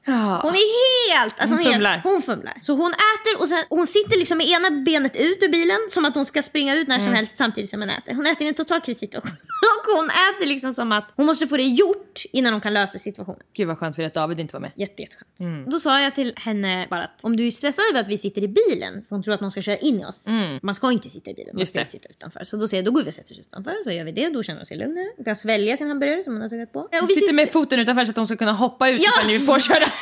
Speaker 1: Hon är helt... Alltså
Speaker 2: Hon
Speaker 1: är-
Speaker 2: fumlar.
Speaker 1: Hon fumlar. Så hon äter och sen, hon sitter liksom med ena benet ut ur bilen som att hon ska springa ut när som helst samtidigt som hon äter. Hon äter i en total krissituation. <laughs> och hon äter liksom som att hon måste få det gjort innan hon kan lösa situationen.
Speaker 2: Gud vad skönt för att David inte var med.
Speaker 1: Jätte, jätteskönt. Då sa jag till henne bara att om du är stressad över att vi sitter i bilen, för hon tror att någon ska köra in i oss. Man ska inte sitta i bilen, man
Speaker 2: Just
Speaker 1: ska
Speaker 2: det.
Speaker 1: sitta utanför. Så då säger jag, då går vi och sätter oss utanför, så gör vi det. Då känner hon sig lugnare. Hon kan svälja sin hamburgare som hon har tuggat på. Och
Speaker 2: Hon
Speaker 1: vi
Speaker 2: sitter med foten utanför så att hon ska kunna hoppa ut
Speaker 1: Ja.
Speaker 2: ifall ni vill påköra. <laughs>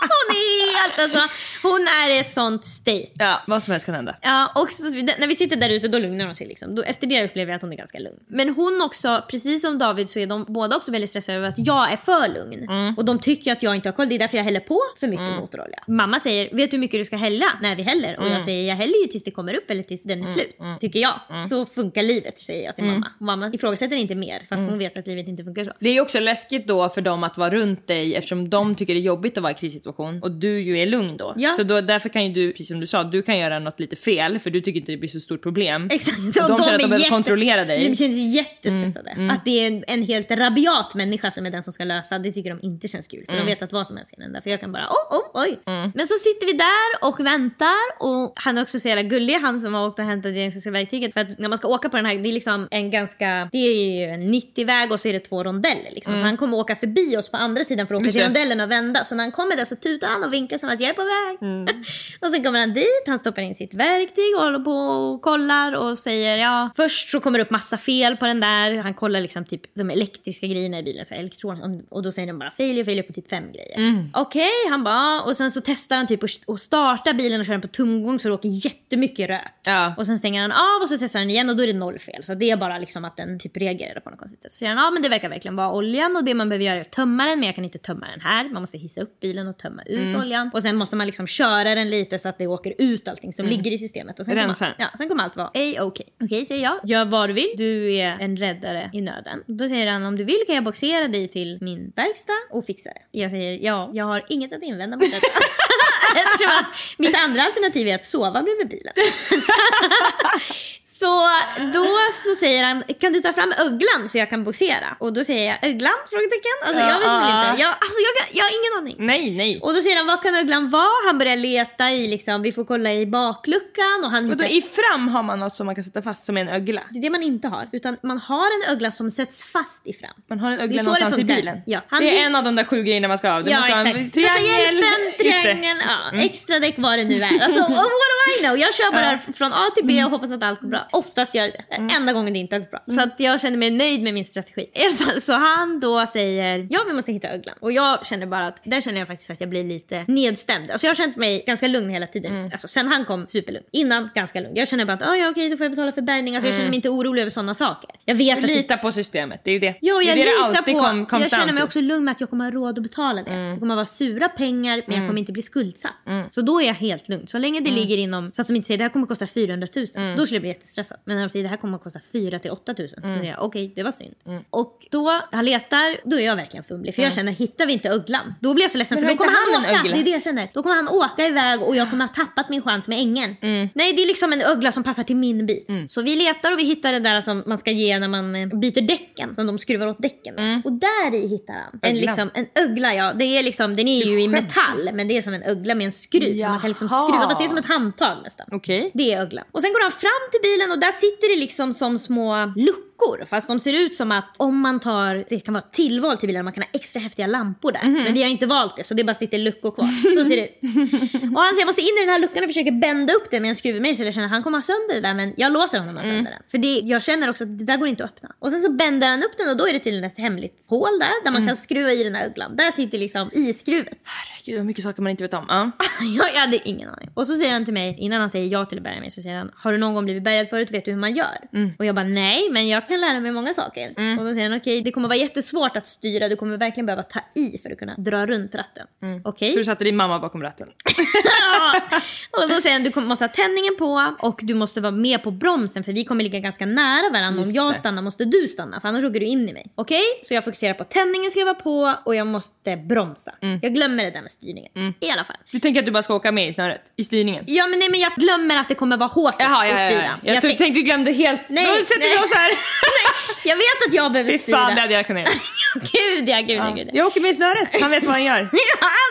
Speaker 1: Hon är helt alltså, hon är i ett sånt state.
Speaker 2: ja, vad som helst kan hända.
Speaker 1: Ja, och så, när vi sitter där ute då lugnar hon sig. Liksom. Då, efter det upplever jag att hon är ganska lugn. Men hon också, precis som David så är de båda också väldigt stressade över att jag är för lugn. Och de tycker att jag inte har koll. Det är därför jag häller på för mycket motorolja. Mamma säger, vet du hur mycket du ska hälla när vi häller? Och jag säger, jag häller ju tills det kommer upp eller tills den är slut. Tycker jag. Så funkar livet säger jag till mamma. Och mamma ifrågasätter inte mer fast hon vet att livet inte funkar så.
Speaker 2: Det är ju också läskigt då för dem att vara runt dig eftersom de tycker det är jobbigt att vara i krissituation och du ju är lugn då.
Speaker 1: Ja.
Speaker 2: Så då, därför kan ju du, precis som du sa, du kan göra något lite fel för du tycker inte det blir så stort problem.
Speaker 1: Exakt.
Speaker 2: Och
Speaker 1: Och
Speaker 2: de känner att de behöver kontrollera dig.
Speaker 1: De känner sig jättestressade. Att det är en, en helt rabiat människa som är den som ska lösa, det tycker de inte känns kul. För de vet att vad som helst kan hända. För jag kan bara, oh, oh, oj. Men så sitter vi där och väntar och han är också så jävla gullig, han som har åkt och hämtat diagnostiska verktyget. För att när man ska åka på den här, det är liksom en ganska, det är ju en 90-väg och så är det två rondeller liksom. Så han kommer åka förbi oss på andra sidan för att åka
Speaker 2: Just
Speaker 1: till
Speaker 2: det.
Speaker 1: rondellen och vända. Så när han kommer där så tutar han och vinkar som att jag är på väg. <laughs> och sen kommer han dit, han stoppar in sitt verktyg och håller på och kollar och säger ja. Först så kommer det upp massa fel på den där. Han kollar liksom typ de elektriska grejerna i bilen, så här, elektron, och då säger de bara failure, failure på typ fem grejer. Okej, han bara, och sen så testar han typ att- starta bilen och köra den på tomgång så det åker jättemycket rök.
Speaker 2: Ja.
Speaker 1: Och sen stänger han av och så testar han igen och då är det noll fel. Så det är bara liksom att den typ reagerar på något konstigt sätt. Så säger han, ja men det verkar verkligen vara oljan och det man behöver göra är att tömma den men jag kan inte tömma den här. Man måste hissa upp bilen och tömma ut
Speaker 2: Mm.
Speaker 1: oljan. Och sen måste man liksom köra den lite så att det åker ut allting som ligger i systemet. Och sen
Speaker 2: Mm.
Speaker 1: Kommer, ja, sen kommer allt vara ej okej. Okej säger jag, gör vad du vill. Du är en räddare i nöden. Då säger han om du vill kan jag boxera dig till min verkstad och fixa det. Jag säger ja, jag har inget att invända mot detta. <laughs> Eftersom att mitt andra alternativ är att sova bredvid bilen. Så då så säger han, kan du ta fram öglan så jag kan boxera? Och då säger jag, öglan? Frågetecken. Alltså jag vet väl inte. Jag, alltså, jag, jag har ingen aning.
Speaker 2: Nej, nej.
Speaker 1: Och då säger han, vad kan öglan vara? Han börjar leta i, liksom, vi får kolla i bakluckan och han
Speaker 2: Och då,
Speaker 1: hittar...
Speaker 2: I fram har man något som man kan sätta fast som en ögla.
Speaker 1: Det är det man inte har. Utan man har en ögla som sätts fast i fram.
Speaker 2: Man har en ögla någonstans i bilen.
Speaker 1: Ja. Han
Speaker 2: Det är en av de där sju grejerna man ska ha. Du
Speaker 1: Ja
Speaker 2: måste ha en
Speaker 1: exakt. Första hjälpen,
Speaker 2: det. Mm.
Speaker 1: triangeln, ja, extra däck vad det nu är. Alltså, what do I know? Jag kör bara från A till B
Speaker 2: Mm.
Speaker 1: och hoppas att allt går bra. Oftast gör det det. Enda gången det inte har gått bra. Så att jag känner mig nöjd med min strategi. I alla fall så han då säger ja vi måste hitta öglan. Och jag känner bara att där känner jag faktiskt att jag blir lite nedstämd. Alltså jag har känt mig ganska lugn hela tiden.
Speaker 2: Mm.
Speaker 1: Alltså sen han kom superlugn. Innan ganska lugn. Jag känner bara att ah, ja okej då får jag betala för bärgning. Alltså jag känner mig inte orolig över sådana saker. Jag vet att det
Speaker 2: Lita på systemet, det är ju det.
Speaker 1: Jo,
Speaker 2: det är
Speaker 1: jag
Speaker 2: det det
Speaker 1: litar
Speaker 2: alltid
Speaker 1: på...
Speaker 2: kom, Mm. comes
Speaker 1: jag känner mig också lugn med att jag kommer ha råd att betala det. Det kommer vara sura pengar men jag kommer inte bli skuldsatt.
Speaker 2: Mm.
Speaker 1: Så då är jag helt lugn. Så länge det ligger inom, så att de inte säger det här kommer kosta 400 000.
Speaker 2: Mm.
Speaker 1: Då skulle jag bli jättestressad. Men när de säger det här kommer kosta 4 till 8 000. Då
Speaker 2: Mm.
Speaker 1: jag okej, det var synd. Och då, han letar, då är jag verkligen fumlig. För jag känner, hittar vi inte öglan, då blir jag så ledsen
Speaker 2: Mm. Men
Speaker 1: för då kommer han,
Speaker 2: han
Speaker 1: åka.
Speaker 2: ögla?
Speaker 1: Det är det jag känner. Då kommer han åka iväg och jag kommer ha tappat min chans med ängen.
Speaker 2: Mm.
Speaker 1: Nej, det är liksom en ögla som passar till min bil. Så vi letar och vi hittar det där som man ska ge när man eh, byter däcken. Som de skruvar åt däcken med. Och där i hittar han en, liksom, en ögla. Ja. Det är liksom, den är ju i metall men det är som en ögla med en skruv. Så man kan liksom
Speaker 2: Jaha.
Speaker 1: skruva, fast det är som ett handtag nästan.
Speaker 2: Okej.
Speaker 1: Det är öglan. Och sen går han fram till bilen och där sitter det liksom som små luckor. Fast de ser ut som att om man tar, det kan vara tillval till bilen, man kan ha extra häftiga lampor där. Men vi har inte valt det så det bara sitter luckor kvar. Så ser det ut. <laughs> Och han säger jag måste in i den här luckan och försöker bända upp det med en skruvmejsel. Jag känner att han kommer ha sönder det där men jag låter honom ha sönder den. För det, jag känner också att det där går inte att öppna. Och sen så bänder han upp den och då är det tydligen ett hemligt hål där. Där man kan skruva i den här öglan. Där sitter liksom i skruvet.
Speaker 2: Herregud vad mycket saker man inte vet om. <laughs> Ja.
Speaker 1: Jag hade ingen aning. Och så säger han till mig, innan han säger ja till att bärga mig, så säger han Har du någon gång blivit bärgad förut? Vet du hur man gör? Och jag bara nej, men jag kan lära mig många saker. Och då säger han okej, det kommer vara jättesvårt att styra. Du kommer verkligen behöva ta i för att kunna dra runt ratten. Okej?
Speaker 2: Så du satte din mamma bakom ratten?
Speaker 1: Ja. <laughs> och då säger han du måste ha tändningen på och du måste vara med på bromsen för vi kommer ligga ganska nära varandra. Om jag stannar måste du stanna för annars åker du in i mig. Okej? Så jag fokuserar på tändningen ska jag vara på och jag måste bromsa. Jag glömmer det där med styrningen. I alla fall.
Speaker 2: Du tänker att du bara ska åka med i snöret? I styrningen?
Speaker 1: Ja men nej men jag glömmer att det kommer vara hårt
Speaker 2: Jaha, ja,
Speaker 1: att
Speaker 2: ja,
Speaker 1: styra.
Speaker 2: ja. Jag,
Speaker 1: Jag tänk-
Speaker 2: tänkte du glömde helt.
Speaker 1: Nej,
Speaker 2: Då sätter
Speaker 1: nej.
Speaker 2: vi oss här. <laughs>
Speaker 1: Jag vet att jag behöver
Speaker 2: Fy
Speaker 1: styra.
Speaker 2: fan, det hade jag kunnat göra. <laughs>
Speaker 1: gud ja, gud ja, gud ja.
Speaker 2: Jag åker med i snöret. Han vet vad han gör. <laughs>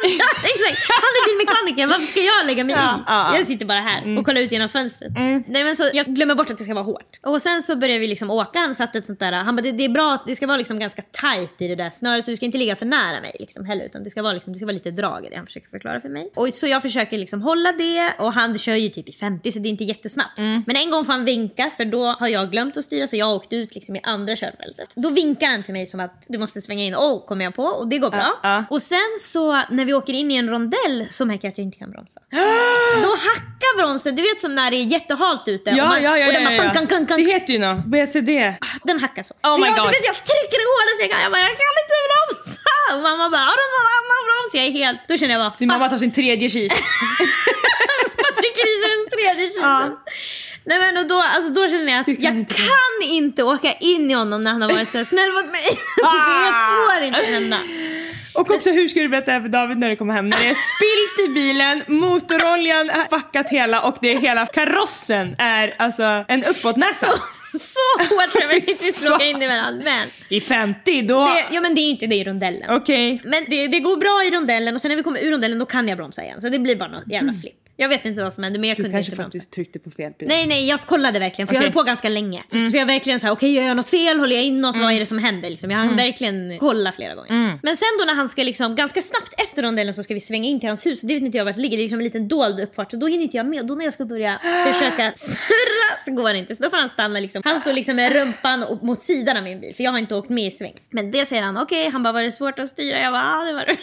Speaker 1: Ja, exakt. Han är bilmekanikern, varför ska jag lägga mig
Speaker 2: Ja,
Speaker 1: i?
Speaker 2: ja.
Speaker 1: Jag sitter bara här och kollar ut genom fönstret. Nej, men så jag glömmer bort att det ska vara hårt. Och sen så börjar vi liksom åka, han satte ett sånt där, han bara det, det är bra, att det ska vara liksom ganska tight i det där snöret så du ska inte ligga för nära mig liksom heller utan det ska vara, liksom, det ska vara lite drag i det han försöker förklara för mig. Och så jag försöker liksom hålla det och han kör ju typ i 50 så det är inte jättesnabbt. Men en gång får han vinka för då har jag glömt att styra så jag åkte ut liksom i andra körfältet. Då vinkar han till mig som att du måste svänga in, oh kommer jag på och det går bra.
Speaker 2: ja.
Speaker 1: Och sen så när vi åker in i en rondell så märker jag att jag inte kan bromsa. <gasps> Då hackar bromsen, du vet som när det är jättehalt ute. och
Speaker 2: Ja,
Speaker 1: man-
Speaker 2: ja, ja.
Speaker 1: och den
Speaker 2: ja, ja.
Speaker 1: kang, kang, kang, kang.
Speaker 2: Det heter ju något. BCD.
Speaker 1: Den hackar så.
Speaker 2: Oh
Speaker 1: så
Speaker 2: my
Speaker 1: jag,
Speaker 2: God.
Speaker 1: Vet, jag trycker hårdast jag kan. Jag bara, jag kan inte bromsa. Och mamma bara, har du någon annan broms? Jag är helt... Då känner jag bara,
Speaker 2: Din
Speaker 1: fuck.
Speaker 2: mamma tar sin tredje kis. <laughs>
Speaker 1: Man trycker i tredje kisen. Nej men och då, alltså, då känner jag att jag
Speaker 2: inte
Speaker 1: kan inte åka in i honom när han har varit så snäll mot mig. <laughs> det får inte hända.
Speaker 2: Och också hur ska du berätta det här för David när du kommer hem? När det är spilt i bilen, motoroljan har fuckat hela och det är hela karossen är alltså en uppåtnäsa.
Speaker 1: Så hårt tror jag att vi skulle åka in i varandra. Men
Speaker 2: I 50 då...
Speaker 1: det, ja men det är ju inte det i rondellen.
Speaker 2: Okej.
Speaker 1: Men det, det går bra i rondellen och sen när vi kommer ur rondellen då kan jag bromsa igen. Så det blir bara något jävla flipp. Jag vet inte vad som hände men jag
Speaker 2: Du
Speaker 1: kunde
Speaker 2: kanske
Speaker 1: inte bromsa.
Speaker 2: faktiskt tryckte på fel bil.
Speaker 1: Nej nej jag kollade verkligen för jag
Speaker 2: Okej.
Speaker 1: höll på ganska länge. Så jag verkligen såhär, okej gör jag något fel? Håller jag in något? Vad är det som händer? Liksom. Jag hann verkligen kolla flera gånger. Men sen då när han ska liksom, ganska snabbt efter rondellen så ska vi svänga in till hans hus. Det vet inte jag vart det ligger, det är liksom en liten dold uppfart. Så då hinner inte jag med. Då när jag ska börja <gasps> försöka snurra så går det inte. Så då får han stanna liksom. Han står liksom med rumpan och- mot sidan av min bil för jag har inte åkt med i sväng. Men det säger han, okej. Han bara, var det svårt att styra? Jag bara, ja det var det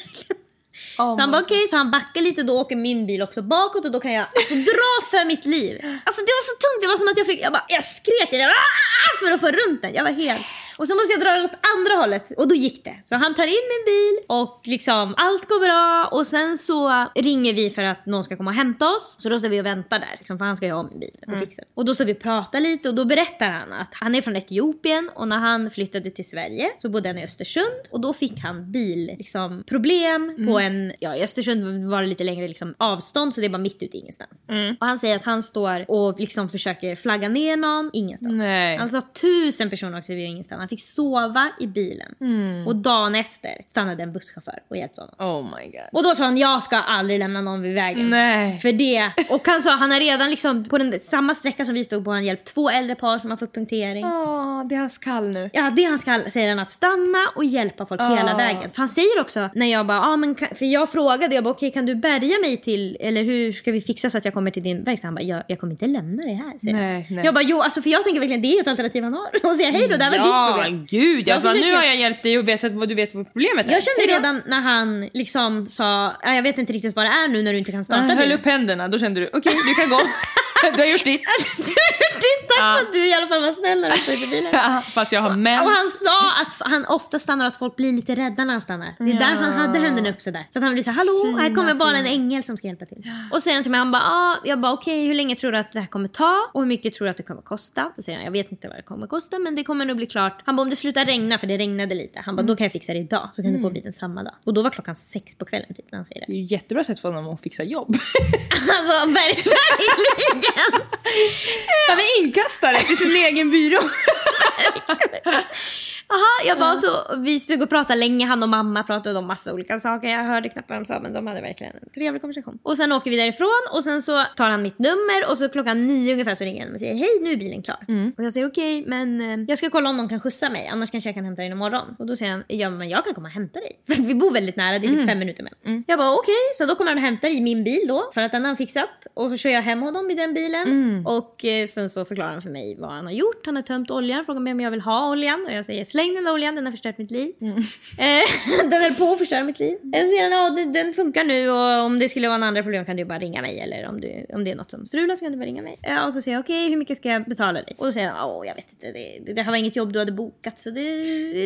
Speaker 1: verkligen. så han bara okej, så han backar lite då åker min bil också bakåt och då kan jag alltså, dra för mitt liv. Alltså det var så tungt, det var som att jag fick, jag bara, jag skrek i det, "Ah!" för att få runt den. Jag var helt... Och så måste jag dra den åt andra hållet. Och då gick det. Så han tar in min bil och liksom allt går bra. Och sen så ringer vi för att någon ska komma och hämta oss. Så då står vi och väntar där. Liksom, för han ska ju ha min bil och fixa den. Och då står vi och pratar lite och då berättar han att han är från Etiopien. Och när han flyttade till Sverige så bodde han i Östersund. Och då fick han bil, liksom, problem på en, ja i Östersund var det lite längre liksom, avstånd så det var mitt ute i ingenstans. Och han säger att han står och liksom försöker flagga ner någon, ingenstans.
Speaker 2: Nej.
Speaker 1: Han sa tusen personer åkte och ingenstans. Han fick sova i bilen. Och dagen efter stannade en busschaufför och hjälpte honom.
Speaker 2: Oh my god.
Speaker 1: Och då sa han jag ska aldrig lämna någon vid vägen.
Speaker 2: Nej.
Speaker 1: För det. Och han sa han har redan liksom på den samma sträcka som vi stod på han hjälpt två äldre par som har fått punktering.
Speaker 2: Åh, det är hans kall nu.
Speaker 1: Ja, det han ska säger han att stanna och hjälpa folk hela
Speaker 2: Ah.
Speaker 1: vägen. För han säger också när jag bara, ah, men kan, för jag frågade, jag bara okej kan du bärga mig till, eller hur ska vi fixa så att jag kommer till din verkstad? Han bara, jag, jag kommer inte lämna dig här. Säger.
Speaker 2: Nej, nej.
Speaker 1: Jag bara, jo alltså för jag tänker verkligen det är ett alternativ han har. <laughs> Och säga hej då, det här var ditt
Speaker 2: Ja,
Speaker 1: problem.
Speaker 2: gud.
Speaker 1: Jag
Speaker 2: Jag bara, nu
Speaker 1: försöker-
Speaker 2: har jag hjälpt dig och vet vad du vet vad problemet är.
Speaker 1: Jag kände redan när han liksom sa, "Ja, jag vet inte riktigt vad det är nu när du inte kan starta
Speaker 2: Han höll upp händerna, då kände du okej, du kan gå. <laughs> du har gjort ditt. <laughs>
Speaker 1: du har gjort ditt, tack
Speaker 2: Ja.
Speaker 1: för att du i alla fall var snäll när du stod i bilen. <laughs>
Speaker 2: Ja, Fast jag har mens.
Speaker 1: Och han sa att han ofta stannar och att folk blir lite rädda när han stannar. Det är
Speaker 2: Ja.
Speaker 1: därför han hade händerna upp sådär. Så att han blir såhär, hallå, här kommer bara en
Speaker 2: fina.
Speaker 1: ängel som ska hjälpa till. Och säger han till mig, han bara, ah, jag bara okej, hur länge tror du att det här kommer ta? Och hur mycket tror du att det kommer kosta? Då säger han, jag vet inte vad det kommer kosta men det kommer nog bli klart. Han bara, om det slutar regna, för det regnade lite. Han bara,
Speaker 2: Mm.
Speaker 1: då kan jag fixa det idag. Så kan du få bilen samma dag. Och då var klockan sex på kvällen typ när han säger det.
Speaker 2: Det är ju jättebra sätt för honom att fixa jobb. <laughs>
Speaker 1: Alltså ver- verkligen.
Speaker 2: Han är inkastare till sin egen byrå. <laughs>
Speaker 1: Jaha, jag bara så, vi stod och pratade länge, han och mamma pratade om massa olika saker. Jag hörde knappt vad de sa men de hade verkligen en trevlig konversation. Och sen åker vi därifrån och sen så tar han mitt nummer och så klockan nio ungefär så ringer han och säger hej nu är bilen klar. Och jag säger okej men eh, jag ska kolla om någon kan skjutsa mig annars kanske jag kan hämta dig imorgon. Och då säger han ja men jag kan komma och hämta dig. <laughs> För vi bor väldigt nära, det är typ fem minuter mellan. Jag bara okej så då kommer han och hämtar i min bil då för att den har han fixat. Och så kör jag hem honom i den bilen. Och eh, sen så förklarar han för mig vad han har gjort. Han har tömt oljan, frågar mig om jag vill ha oljan. Och jag säger släng den där oljan, den har förstört mitt liv. <laughs> Eh, den höll på att förstöra mitt liv. Och så säger han ja den, den funkar nu och om det skulle vara några andra problem kan du bara ringa mig. Eller om, du, om det är något som strular så kan du bara ringa mig. Och så säger jag okej hur mycket ska jag betala dig? Och då säger han åh jag vet inte det, det, här var inget jobb du hade bokat så det,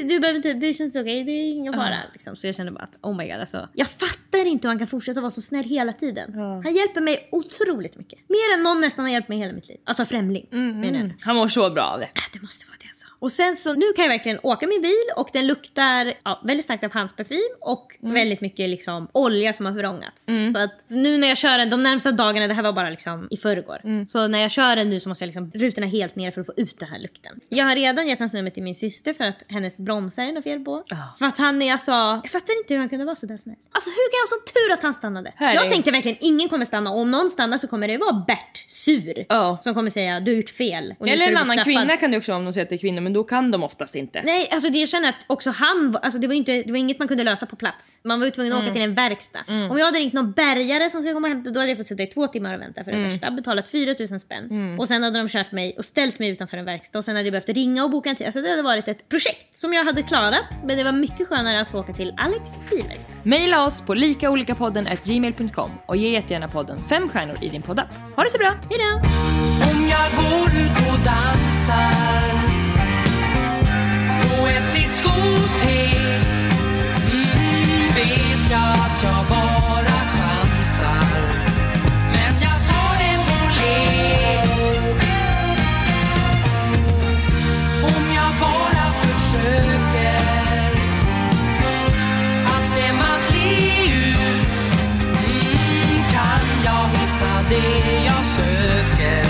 Speaker 1: du behöver inte, det känns okej det är ingen fara. Liksom. Så jag känner bara att oh my god alltså. Jag fattar inte hur han kan fortsätta vara så snäll hela tiden. Han hjälper mig otroligt mycket. Mer än någon nästan har hjälpt mig hela mitt liv. Alltså främling. menar jag.
Speaker 2: Han mår så bra av det.
Speaker 1: Äh, det måste vara det alltså. Och sen så nu kan jag verkligen åka min bil och den luktar ja, väldigt starkt av handsparfym och väldigt mycket liksom olja som har förångats. Så att nu när jag kör den de närmsta dagarna, det här var bara liksom i förrgår. Så när jag kör den nu så måste jag liksom rutorna helt ner för att få ut den här lukten. Jag har redan gett hans nummer till min syster för att hennes bromsar är något fel på. För att han är alltså, jag fattar inte hur han kunde vara så där snäll. Alltså hur kan jag ha sån tur att han stannade?
Speaker 2: Är-
Speaker 1: Jag tänkte verkligen ingen kommer stanna och om någon stannar så kommer det vara Bert sur.
Speaker 2: Ja.
Speaker 1: Som kommer säga du har gjort fel.
Speaker 2: Eller en annan
Speaker 1: straffad."
Speaker 2: kvinna kan det också vara om de säger att det är kvinnor, men då kan de oftast inte.
Speaker 1: Nej, alltså det jag känner att också han, var- alltså det var, inte, det var inget man kunde lösa på plats. Man var ju tvungen att åka till en verkstad. Om jag hade ringt någon bärgare som skulle komma och hämta, då hade jag fått sitta i två timmar och vänta för det första. Betalat 4000 spänn. Och sen hade de kört mig och ställt mig utanför en verkstad och sen hade jag behövt ringa och boka en tid. Alltså det hade varit ett projekt som jag hade klarat. Men det var mycket skönare att få åka till Alex bilverkstad.
Speaker 2: Maila oss på likaolikapodden gmail.com och ge jättegärna podden fem stjärnor i din poddapp. Ha det så bra!
Speaker 1: Hejdå!
Speaker 4: Om jag går ut och dansar ett diskotek. Mm, vet jag att jag bara chansar. Men jag tar det på lek. Om jag bara försöker. Att se manlig ut. Mm, kan jag hitta det jag söker?